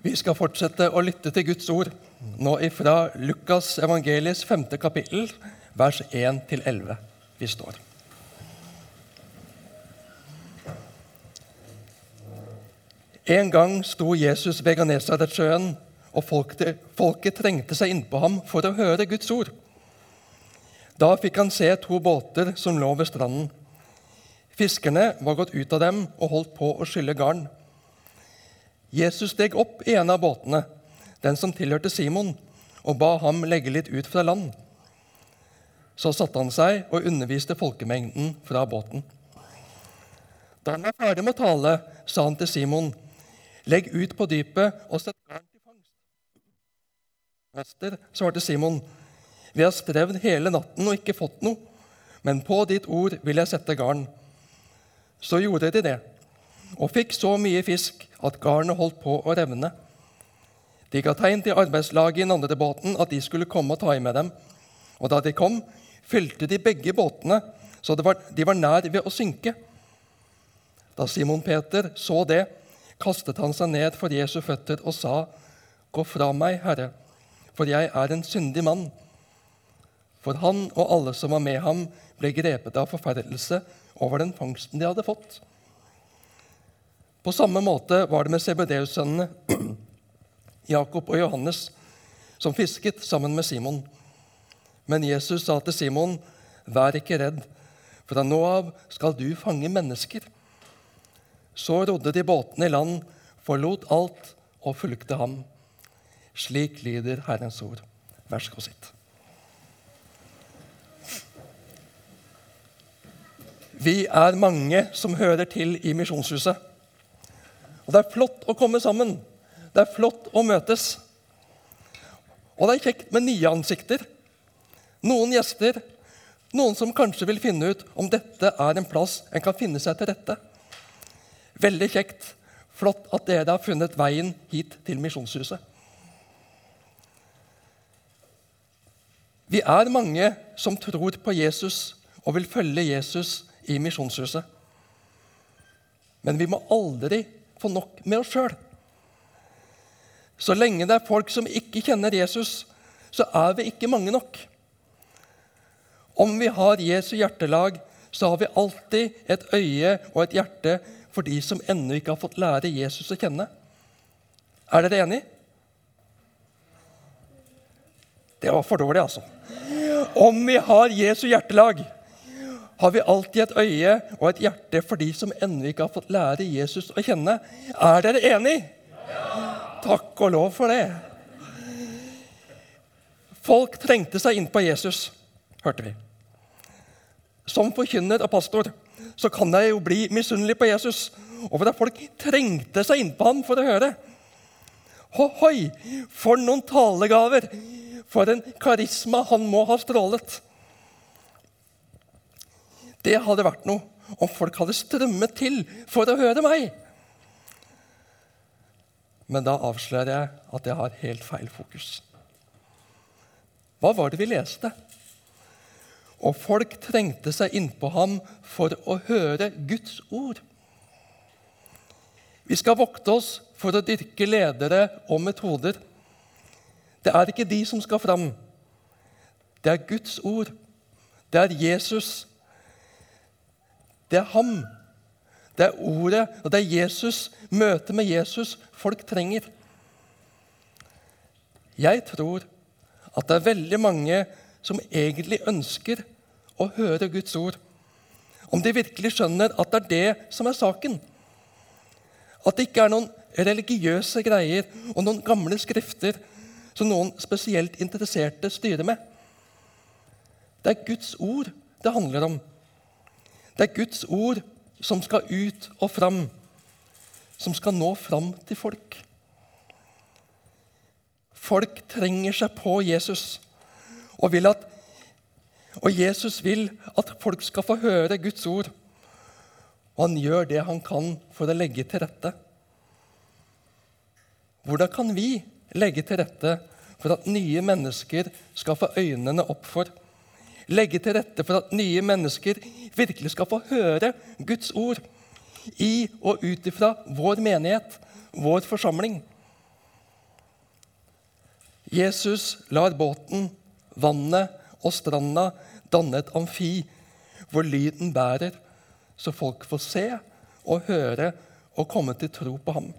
Vi skal fortsette å lytte til Guds ord, nå ifra Lukas evangelies femte kapittel, vers 1-11. Vi står. En gang sto Jesus ved Ganesaretsjøen, og folket, folket trengte seg innpå ham for å høre Guds ord. Da fikk han se to båter som lå ved stranden. Fiskerne var gått ut av dem og holdt på å skylle garn. Jesus steg opp i en av båtene, den som tilhørte Simon, og ba ham legge litt ut fra land. Så satte han seg og underviste folkemengden fra båten. Da han var ferdig med å tale, sa han til Simon, legg ut på dypet og sett garn til fangst. Mester, svarte Simon, vi har strevd hele natten og ikke fått noe, men på ditt ord vil jeg sette garn. Så gjorde de det, og fikk så mye fisk at garnet holdt på å revne. De ga tegn til arbeidslaget i den andre båten at de skulle komme og ta i med dem. Og da de kom, fylte de begge båtene, så var, de var nær ved å synke. Da Simon Peter så det, kastet han seg ned for Jesu føtter og sa, Gå fra meg, Herre, for jeg er en syndig mann. For han og alle som var med ham, ble grepet av forferdelse over den fangsten de hadde fått. På samme måte var det med Sebedeus-sønnene Jakob og Johannes, som fisket sammen med Simon. Men Jesus sa til Simon, 'Vær ikke redd, fra nå av skal du fange mennesker.' Så rodde de båtene i land, forlot alt og fulgte ham. Slik lyder Herrens ord. Vær så god, sitt. Vi er mange som hører til i Misjonshuset. Og Det er flott å komme sammen. Det er flott å møtes. Og det er kjekt med nye ansikter. Noen gjester. Noen som kanskje vil finne ut om dette er en plass en kan finne seg til rette. Veldig kjekt. Flott at dere har funnet veien hit til Misjonshuset. Vi er mange som tror på Jesus og vil følge Jesus i Misjonshuset. Men vi må aldri få nok med oss sjøl. Så lenge det er folk som ikke kjenner Jesus, så er vi ikke mange nok. Om vi har Jesu hjertelag, så har vi alltid et øye og et hjerte for de som ennå ikke har fått lære Jesus å kjenne. Er dere enig? Det var for dårlig, altså. Om vi har Jesu hjertelag, har vi alltid et øye og et hjerte for de som ennå ikke har fått lære Jesus å kjenne. Er dere enig? Ja. Takk og lov for det. Folk trengte seg innpå Jesus, hørte vi. Som forkynner og pastor så kan jeg jo bli misunnelig på Jesus over at folk trengte seg innpå ham for å høre. Hohoi, for noen talegaver! For en karisma han må ha strålet. Det hadde vært noe om folk hadde strømmet til for å høre meg. Men da avslører jeg at jeg har helt feil fokus. Hva var det vi leste? Og folk trengte seg innpå ham for å høre Guds ord. Vi skal vokte oss for å dyrke ledere og metoder. Det er ikke de som skal fram. Det er Guds ord. Det er Jesus det er ham. Det er ordet, og det er Jesus, møtet med Jesus, folk trenger. Jeg tror at det er veldig mange som egentlig ønsker å høre Guds ord. Om de virkelig skjønner at det er det som er saken. At det ikke er noen religiøse greier og noen gamle skrifter som noen spesielt interesserte styrer med. Det er Guds ord det handler om. Det er Guds ord som skal ut og fram, som skal nå fram til folk. Folk trenger seg på Jesus og, at, og Jesus vil at folk skal få høre Guds ord. Og han gjør det han kan for å legge til rette. Hvordan kan vi legge til rette for at nye mennesker skal få øynene opp for legge til rette for at nye mennesker virkelig skal få høre Guds ord i og ut ifra vår menighet, vår forsamling. Jesus lar båten, vannet og stranda danne et amfi hvor lyden bærer, så folk får se og høre og komme til tro på ham.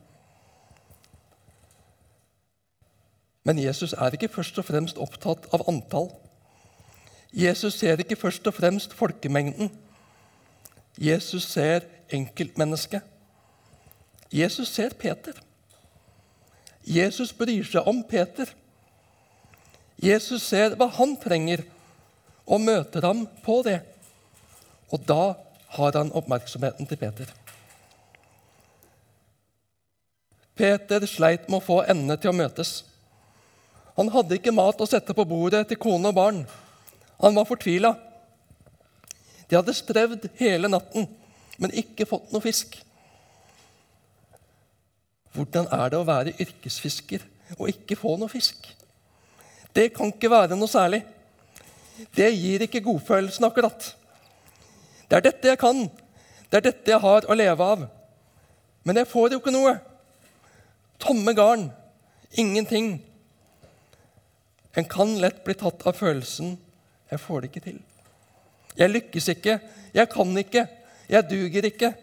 Men Jesus er ikke først og fremst opptatt av antall. Jesus ser ikke først og fremst folkemengden. Jesus ser enkeltmennesket. Jesus ser Peter. Jesus bryr seg om Peter. Jesus ser hva han trenger, og møter ham på det. Og da har han oppmerksomheten til Peter. Peter sleit med å få endene til å møtes. Han hadde ikke mat å sette på bordet til kone og barn. Han var fortvila. De hadde strevd hele natten, men ikke fått noe fisk. Hvordan er det å være yrkesfisker og ikke få noe fisk? Det kan ikke være noe særlig. Det gir ikke godfølelsen akkurat. Det er dette jeg kan, det er dette jeg har å leve av. Men jeg får jo ikke noe. Tomme garn. Ingenting. En kan lett bli tatt av følelsen 'jeg får det ikke til'. Jeg lykkes ikke. Jeg kan ikke. Jeg duger ikke.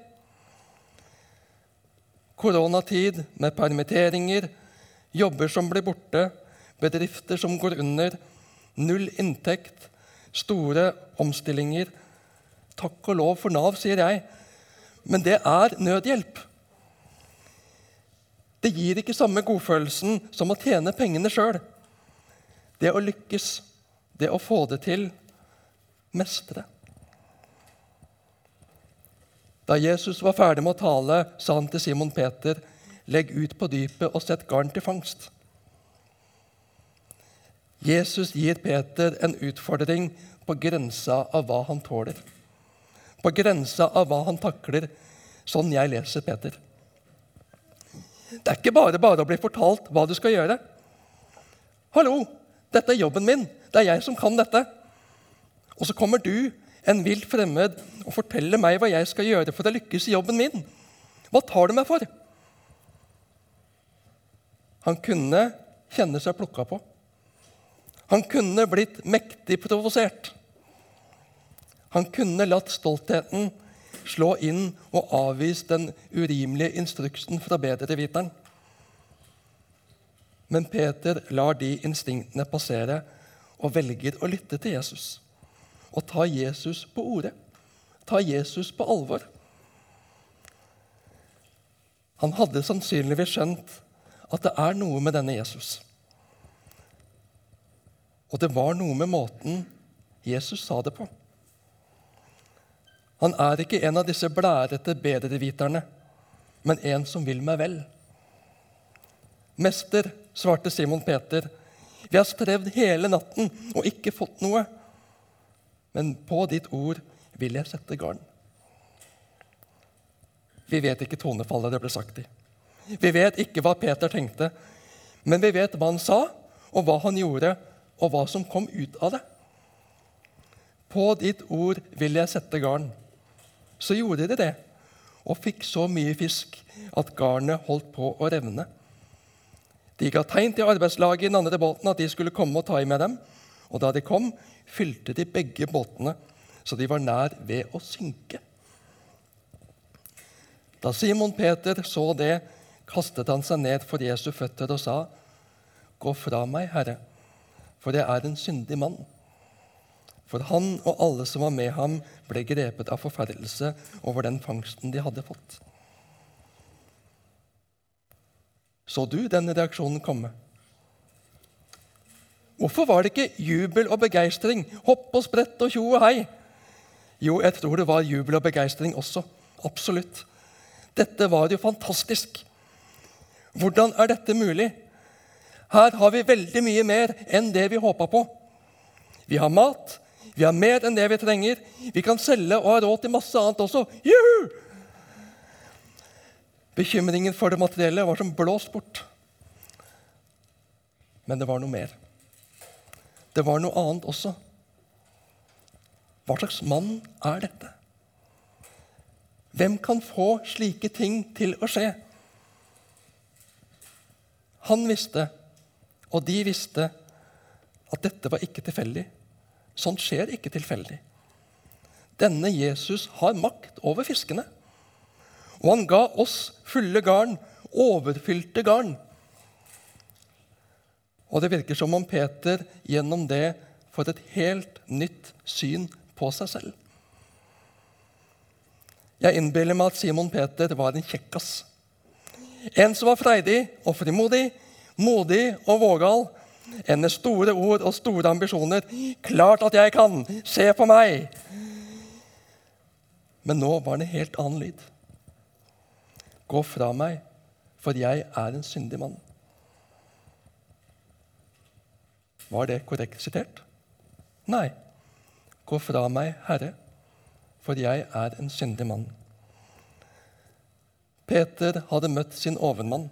Koronatid med permitteringer, jobber som blir borte, bedrifter som går under, null inntekt, store omstillinger. Takk og lov for Nav, sier jeg. Men det er nødhjelp. Det gir ikke samme godfølelsen som å tjene pengene sjøl. Det å lykkes, det å få det til, mestre. Da Jesus var ferdig med å tale, sa han til Simon Peter.: Legg ut på dypet og sett garn til fangst. Jesus gir Peter en utfordring på grensa av hva han tåler. På grensa av hva han takler, sånn jeg leser Peter. Det er ikke bare bare å bli fortalt hva du skal gjøre. Hallo, dette er jobben min. Det er jeg som kan dette. Og så kommer du, en vilt fremmed, og forteller meg hva jeg skal gjøre for å lykkes i jobben min. Hva tar du meg for? Han kunne kjenne seg plukka på. Han kunne blitt mektig provosert. Han kunne latt stoltheten slå inn og avvist den urimelige instruksen fra bedreviteren. Men Peter lar de instinktene passere og velger å lytte til Jesus. Og ta Jesus på ordet. Ta Jesus på alvor. Han hadde sannsynligvis skjønt at det er noe med denne Jesus. Og det var noe med måten Jesus sa det på. Han er ikke en av disse blærete bedreviterne, men en som vil meg vel. Mester, svarte Simon Peter, vi har strevd hele natten og ikke fått noe. Men på ditt ord vil jeg sette garn. Vi vet ikke tonefallet det ble sagt i. Vi vet ikke hva Peter tenkte, men vi vet hva han sa, og hva han gjorde, og hva som kom ut av det. På ditt ord vil jeg sette garn. Så gjorde de det, og fikk så mye fisk at garnet holdt på å revne. De ga tegn til arbeidslaget i den andre båten at de skulle komme og ta i med dem. Og da de kom, fylte de begge båtene, så de var nær ved å synke. Da Simon Peter så det, kastet han seg ned for Jesu føtter og sa, Gå fra meg, Herre, for jeg er en syndig mann. For han og alle som var med ham, ble grepet av forferdelse over den fangsten de hadde fått. Så du denne reaksjonen komme? Hvorfor var det ikke jubel og begeistring, hopp og sprett og tjo og hei? Jo, jeg tror det var jubel og begeistring også. Absolutt. Dette var jo fantastisk. Hvordan er dette mulig? Her har vi veldig mye mer enn det vi håpa på. Vi har mat, vi har mer enn det vi trenger. Vi kan selge og ha råd til masse annet også. Juhu! Bekymringen for det materielle var som blåst bort. Men det var noe mer. Det var noe annet også. Hva slags mann er dette? Hvem kan få slike ting til å skje? Han visste Og de visste at dette var ikke tilfeldig. Sånt skjer ikke tilfeldig. Denne Jesus har makt over fiskene. Og han ga oss fulle garn, overfylte garn. Og det virker som om Peter gjennom det får et helt nytt syn på seg selv. Jeg innbiller meg at Simon Peter var en kjekkas. En som var freidig og frimodig, modig og vågal. En med store ord og store ambisjoner. Klart at jeg kan! Se på meg! Men nå var det en helt annen lyd. Gå fra meg, for jeg er en syndig mann. Var det korrekt sitert? Nei. Gå fra meg, Herre, for jeg er en syndig mann. Peter hadde møtt sin overmann.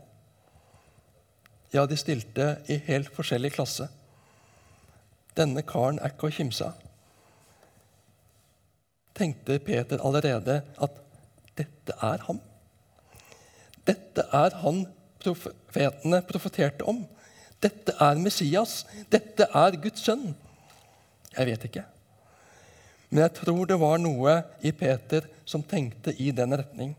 Ja, de stilte i helt forskjellig klasse. Denne karen er ikke å kimse av. Tenkte Peter allerede at dette er ham? Dette er han profetene profeterte om. Dette er Messias. Dette er Guds sønn. Jeg vet ikke. Men jeg tror det var noe i Peter som tenkte i den retning.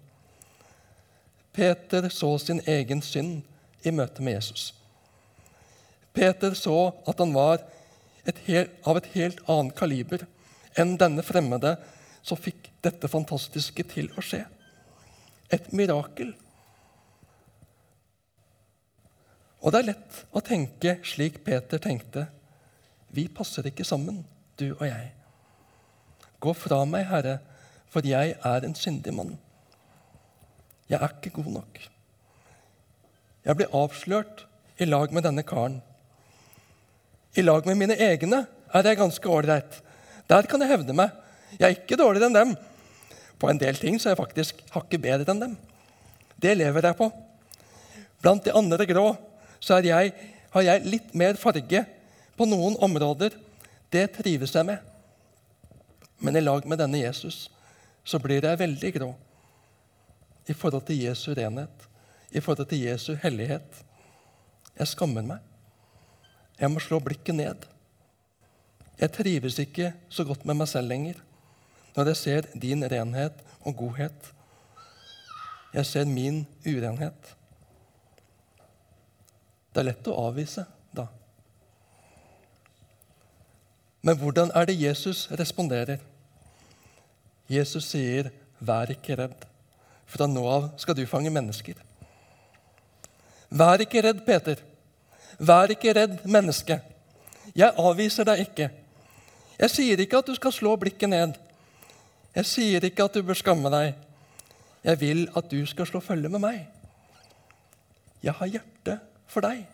Peter så sin egen synd i møte med Jesus. Peter så at han var et helt, av et helt annet kaliber enn denne fremmede som fikk dette fantastiske til å skje. Et mirakel. Og det er lett å tenke slik Peter tenkte. Vi passer ikke sammen, du og jeg. Gå fra meg, Herre, for jeg er en syndig mann. Jeg er ikke god nok. Jeg blir avslørt i lag med denne karen. I lag med mine egne er jeg ganske ålreit. Der kan jeg hevde meg. Jeg er ikke dårligere enn dem. På en del ting så er jeg faktisk hakket bedre enn dem. Det lever jeg på. Blant de andre grå så jeg, har jeg litt mer farge på noen områder. Det trives jeg med. Men i lag med denne Jesus så blir jeg veldig grå i forhold til Jesu renhet, i forhold til Jesu hellighet. Jeg skammer meg. Jeg må slå blikket ned. Jeg trives ikke så godt med meg selv lenger når jeg ser din renhet og godhet. Jeg ser min urenhet. Det er lett å avvise da. Men hvordan er det Jesus responderer? Jesus sier, 'Vær ikke redd. Fra nå av skal du fange mennesker.' Vær ikke redd, Peter. Vær ikke redd, menneske. Jeg avviser deg ikke. Jeg sier ikke at du skal slå blikket ned. Jeg sier ikke at du bør skamme deg. Jeg vil at du skal slå følge med meg. Jeg har hjerte for deg.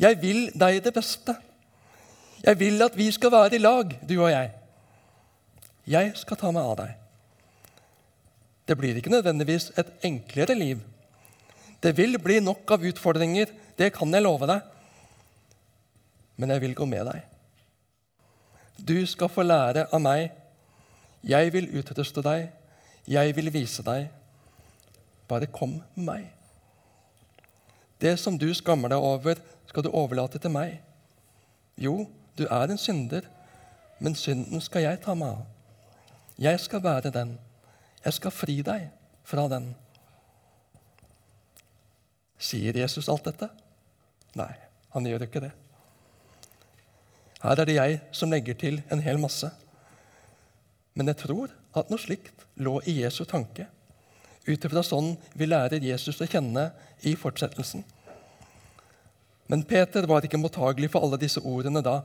Jeg vil deg det beste. Jeg vil at vi skal være i lag, du og jeg. Jeg skal ta meg av deg. Det blir ikke nødvendigvis et enklere liv. Det vil bli nok av utfordringer, det kan jeg love deg. Men jeg vil gå med deg. Du skal få lære av meg. Jeg vil utruste deg. Jeg vil vise deg. Bare kom med meg. Det som du skammer deg over, skal du overlate til meg. Jo, du er en synder, men synden skal jeg ta meg av. Jeg skal være den. Jeg skal fri deg fra den. Sier Jesus alt dette? Nei, han gjør ikke det. Her er det jeg som legger til en hel masse. Men jeg tror at noe slikt lå i Jesu tanke, ut ifra sånn vi lærer Jesus å kjenne i fortsettelsen. Men Peter var ikke mottagelig for alle disse ordene da.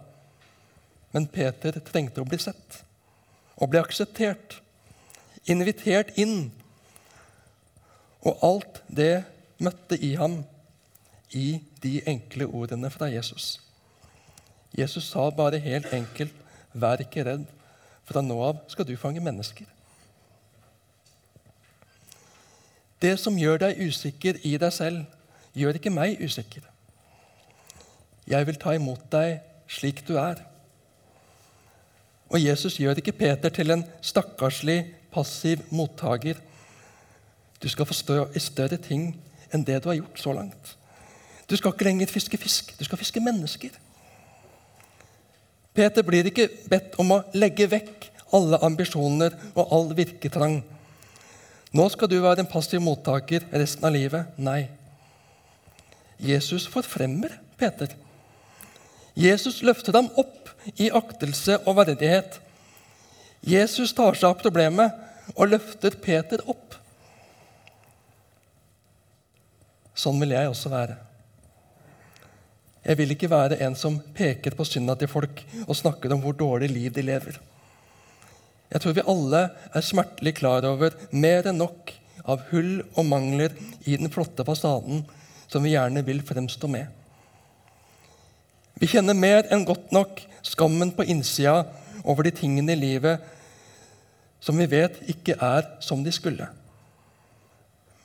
Men Peter trengte å bli sett og bli akseptert, invitert inn. Og alt det møtte i ham i de enkle ordene fra Jesus. Jesus sa bare helt enkelt, 'Vær ikke redd, fra nå av skal du fange mennesker'. Det som gjør deg usikker i deg selv, gjør ikke meg usikker. Jeg vil ta imot deg slik du er. Og Jesus gjør ikke Peter til en stakkarslig, passiv mottaker. Du skal få stå i større ting enn det du har gjort så langt. Du skal ikke lenger fiske fisk, du skal fiske mennesker. Peter blir ikke bedt om å legge vekk alle ambisjoner og all virketrang. Nå skal du være en passiv mottaker resten av livet. Nei. Jesus forfremmer Peter. Jesus løfter ham opp i aktelse og verdighet. Jesus tar seg av problemet og løfter Peter opp. Sånn vil jeg også være. Jeg vil ikke være en som peker på synda til folk og snakker om hvor dårlig liv de lever. Jeg tror vi alle er smertelig klar over mer enn nok av hull og mangler i den flotte fasaden som vi gjerne vil fremstå med. Vi kjenner mer enn godt nok skammen på innsida over de tingene i livet som vi vet ikke er som de skulle.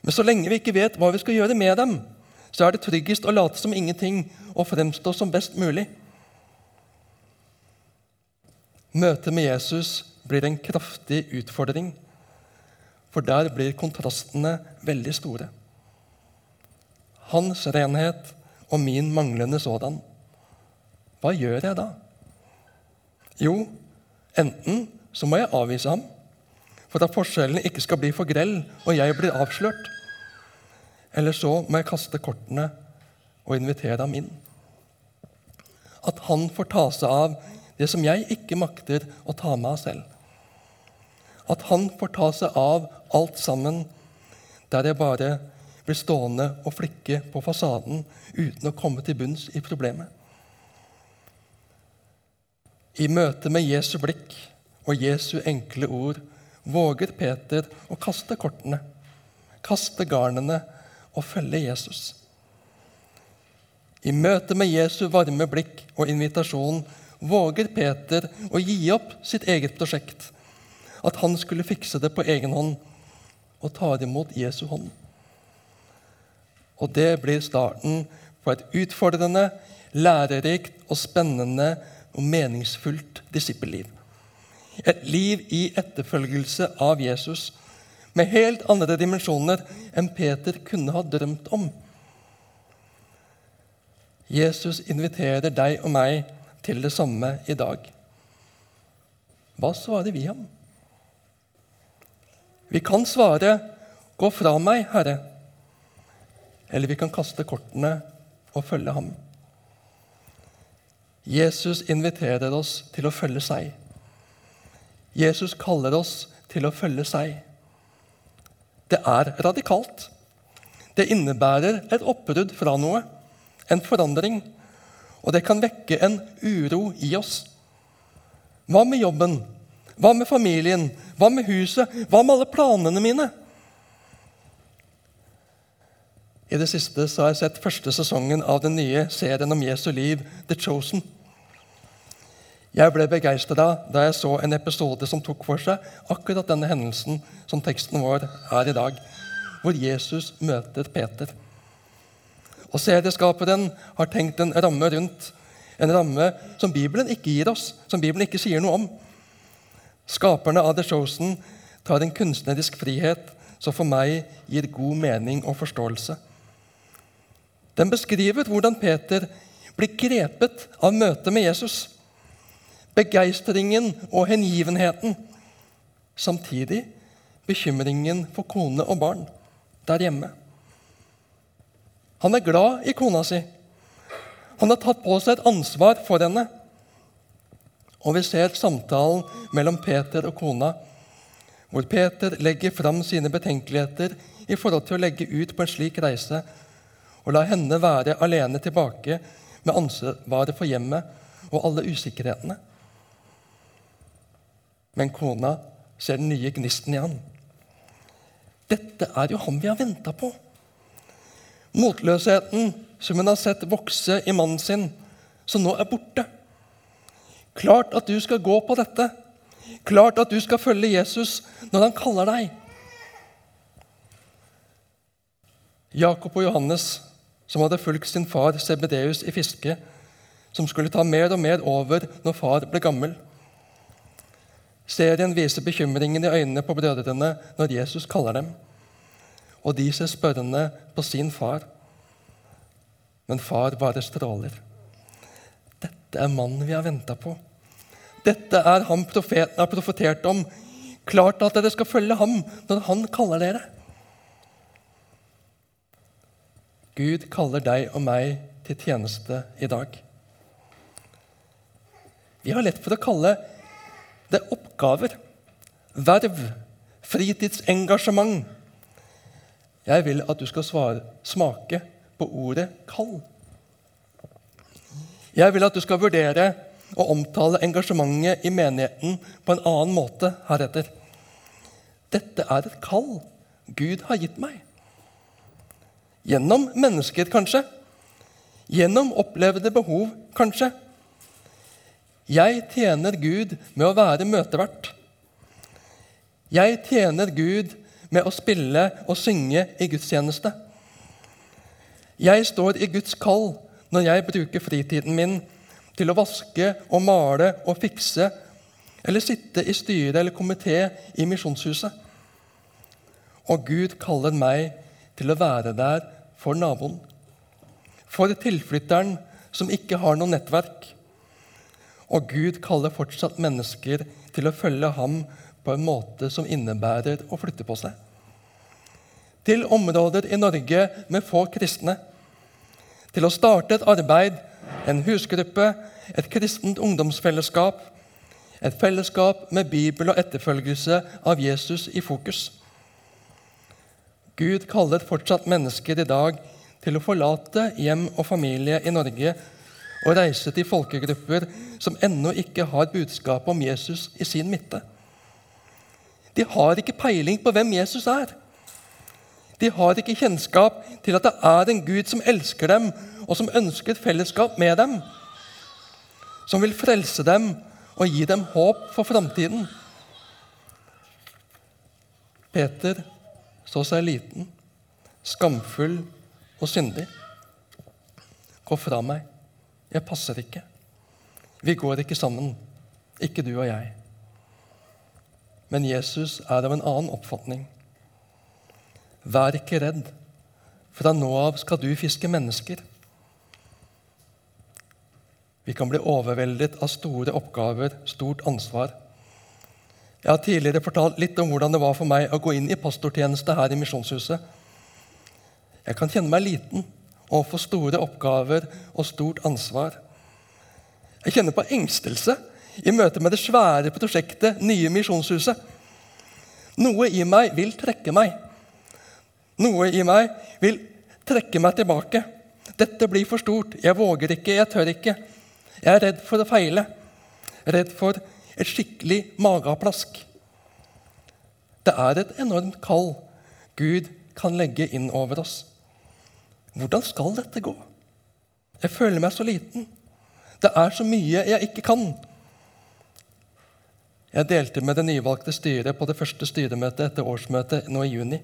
Men så lenge vi ikke vet hva vi skal gjøre med dem, så er det tryggest å late som ingenting og fremstå som best mulig. Møtet med Jesus blir en kraftig utfordring, for der blir kontrastene veldig store. Hans renhet og min manglende sådan. Hva gjør jeg da? Jo, enten så må jeg avvise ham, for at forskjellene ikke skal bli for grell og jeg blir avslørt. Eller så må jeg kaste kortene og invitere ham inn. At han får ta seg av det som jeg ikke makter å ta meg av selv. At han får ta seg av alt sammen, der jeg bare blir stående og flikke på fasaden uten å komme til bunns i problemet. I møte med Jesu blikk og Jesu enkle ord våger Peter å kaste kortene, kaste garnene og følge Jesus. I møte med Jesu varme blikk og invitasjon våger Peter å gi opp sitt eget prosjekt, at han skulle fikse det på egen hånd, og tar imot Jesu hånd. Og det blir starten på et utfordrende, lærerikt og spennende og meningsfullt disippelliv. Et liv i etterfølgelse av Jesus med helt andre dimensjoner enn Peter kunne ha drømt om. Jesus inviterer deg og meg til det samme i dag. Hva svarer vi ham? Vi kan svare 'Gå fra meg, Herre', eller vi kan kaste kortene og følge ham. Jesus inviterer oss til å følge seg. Jesus kaller oss til å følge seg. Det er radikalt. Det innebærer et oppbrudd fra noe, en forandring. Og det kan vekke en uro i oss. Hva med jobben? Hva med familien? Hva med huset? Hva med alle planene mine? I det siste så har jeg sett første sesongen av den nye serien om Jesu liv, The Chosen. Jeg ble begeistra da jeg så en episode som tok for seg akkurat denne hendelsen som teksten vår er i dag, hvor Jesus møter Peter. Og Serieskaperen har tenkt en ramme rundt, en ramme som Bibelen ikke gir oss, som Bibelen ikke sier noe om. Skaperne av The Chosen tar en kunstnerisk frihet som for meg gir god mening og forståelse. Den beskriver hvordan Peter blir grepet av møtet med Jesus begeistringen og hengivenheten. Samtidig bekymringen for kone og barn der hjemme. Han er glad i kona si. Han har tatt på seg et ansvar for henne. Og vi ser samtalen mellom Peter og kona, hvor Peter legger fram sine betenkeligheter i forhold til å legge ut på en slik reise og la henne være alene tilbake med ansvaret for hjemmet og alle usikkerhetene. Men kona ser den nye gnisten i han. Dette er jo han vi har venta på. Motløsheten som hun har sett vokse i mannen sin, som nå er borte. Klart at du skal gå på dette. Klart at du skal følge Jesus når han kaller deg. Jakob og Johannes, som hadde fulgt sin far Sebedeus i fiske, som skulle ta mer og mer over når far ble gammel. Serien viser bekymringen i øynene på brødrene når Jesus kaller dem. Og de ser spørrende på sin far. Men far bare stråler. Dette er mannen vi har venta på. Dette er han profeten har profetert om. Klart at dere skal følge ham når han kaller dere. Gud kaller deg og meg til tjeneste i dag. Vi har lett for å kalle det oppgaver, verv, fritidsengasjement. Jeg vil at du skal svare, smake på ordet 'kall'. Jeg vil at du skal vurdere å omtale engasjementet i menigheten på en annen måte heretter. Dette er et kall Gud har gitt meg. Gjennom mennesker, kanskje. Gjennom opplevde behov, kanskje. Jeg tjener Gud med å være møtevert. Jeg tjener Gud med å spille og synge i gudstjeneste. Jeg står i Guds kall når jeg bruker fritiden min til å vaske og male og fikse eller sitte i styre eller komité i Misjonshuset. Og Gud kaller meg til å være der for naboen, for tilflytteren som ikke har noe nettverk. Og Gud kaller fortsatt mennesker til å følge ham på en måte som innebærer å flytte på seg. Til områder i Norge med få kristne. Til å starte et arbeid, en husgruppe, et kristent ungdomsfellesskap. Et fellesskap med Bibel og etterfølgelse av Jesus i fokus. Gud kaller fortsatt mennesker i dag til å forlate hjem og familie i Norge og reise til folkegrupper som ennå ikke har budskapet om Jesus i sin midte. De har ikke peiling på hvem Jesus er. De har ikke kjennskap til at det er en Gud som elsker dem, og som ønsker fellesskap med dem. Som vil frelse dem og gi dem håp for framtiden. Peter så seg liten, skamfull og syndig. Gå fra meg, jeg passer ikke. Vi går ikke sammen, ikke du og jeg. Men Jesus er av en annen oppfatning. Vær ikke redd. Fra nå av skal du fiske mennesker. Vi kan bli overveldet av store oppgaver, stort ansvar. Jeg har tidligere fortalt litt om hvordan det var for meg å gå inn i pastortjeneste her i Misjonshuset. Jeg kan kjenne meg liten overfor store oppgaver og stort ansvar. Jeg kjenner på engstelse i møte med det svære prosjektet Nye Misjonshuset. Noe i meg vil trekke meg. Noe i meg vil trekke meg tilbake. Dette blir for stort. Jeg våger ikke, jeg tør ikke. Jeg er redd for å feile. Redd for et skikkelig mageplask. Det er et enormt kall Gud kan legge inn over oss. Hvordan skal dette gå? Jeg føler meg så liten. Det er så mye jeg ikke kan. Jeg delte med det nyvalgte styret på det første styremøtet etter årsmøtet nå i juni.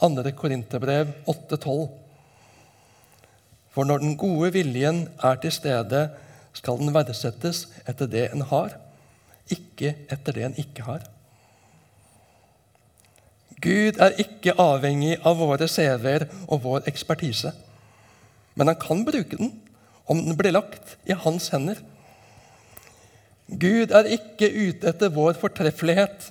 2. Korinterbrev 8,12. For når den gode viljen er til stede, skal den verdsettes etter det en har, ikke etter det en ikke har. Gud er ikke avhengig av våre CV-er og vår ekspertise. Men han kan bruke den om den blir lagt i hans hender. Gud er ikke ute etter vår fortreffelighet,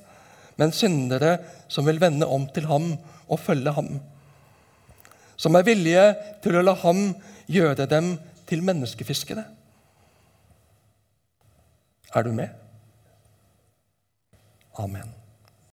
men syndere som vil vende om til ham og følge ham. Som er villige til å la ham gjøre dem til menneskefiskere. Er du med? Amen.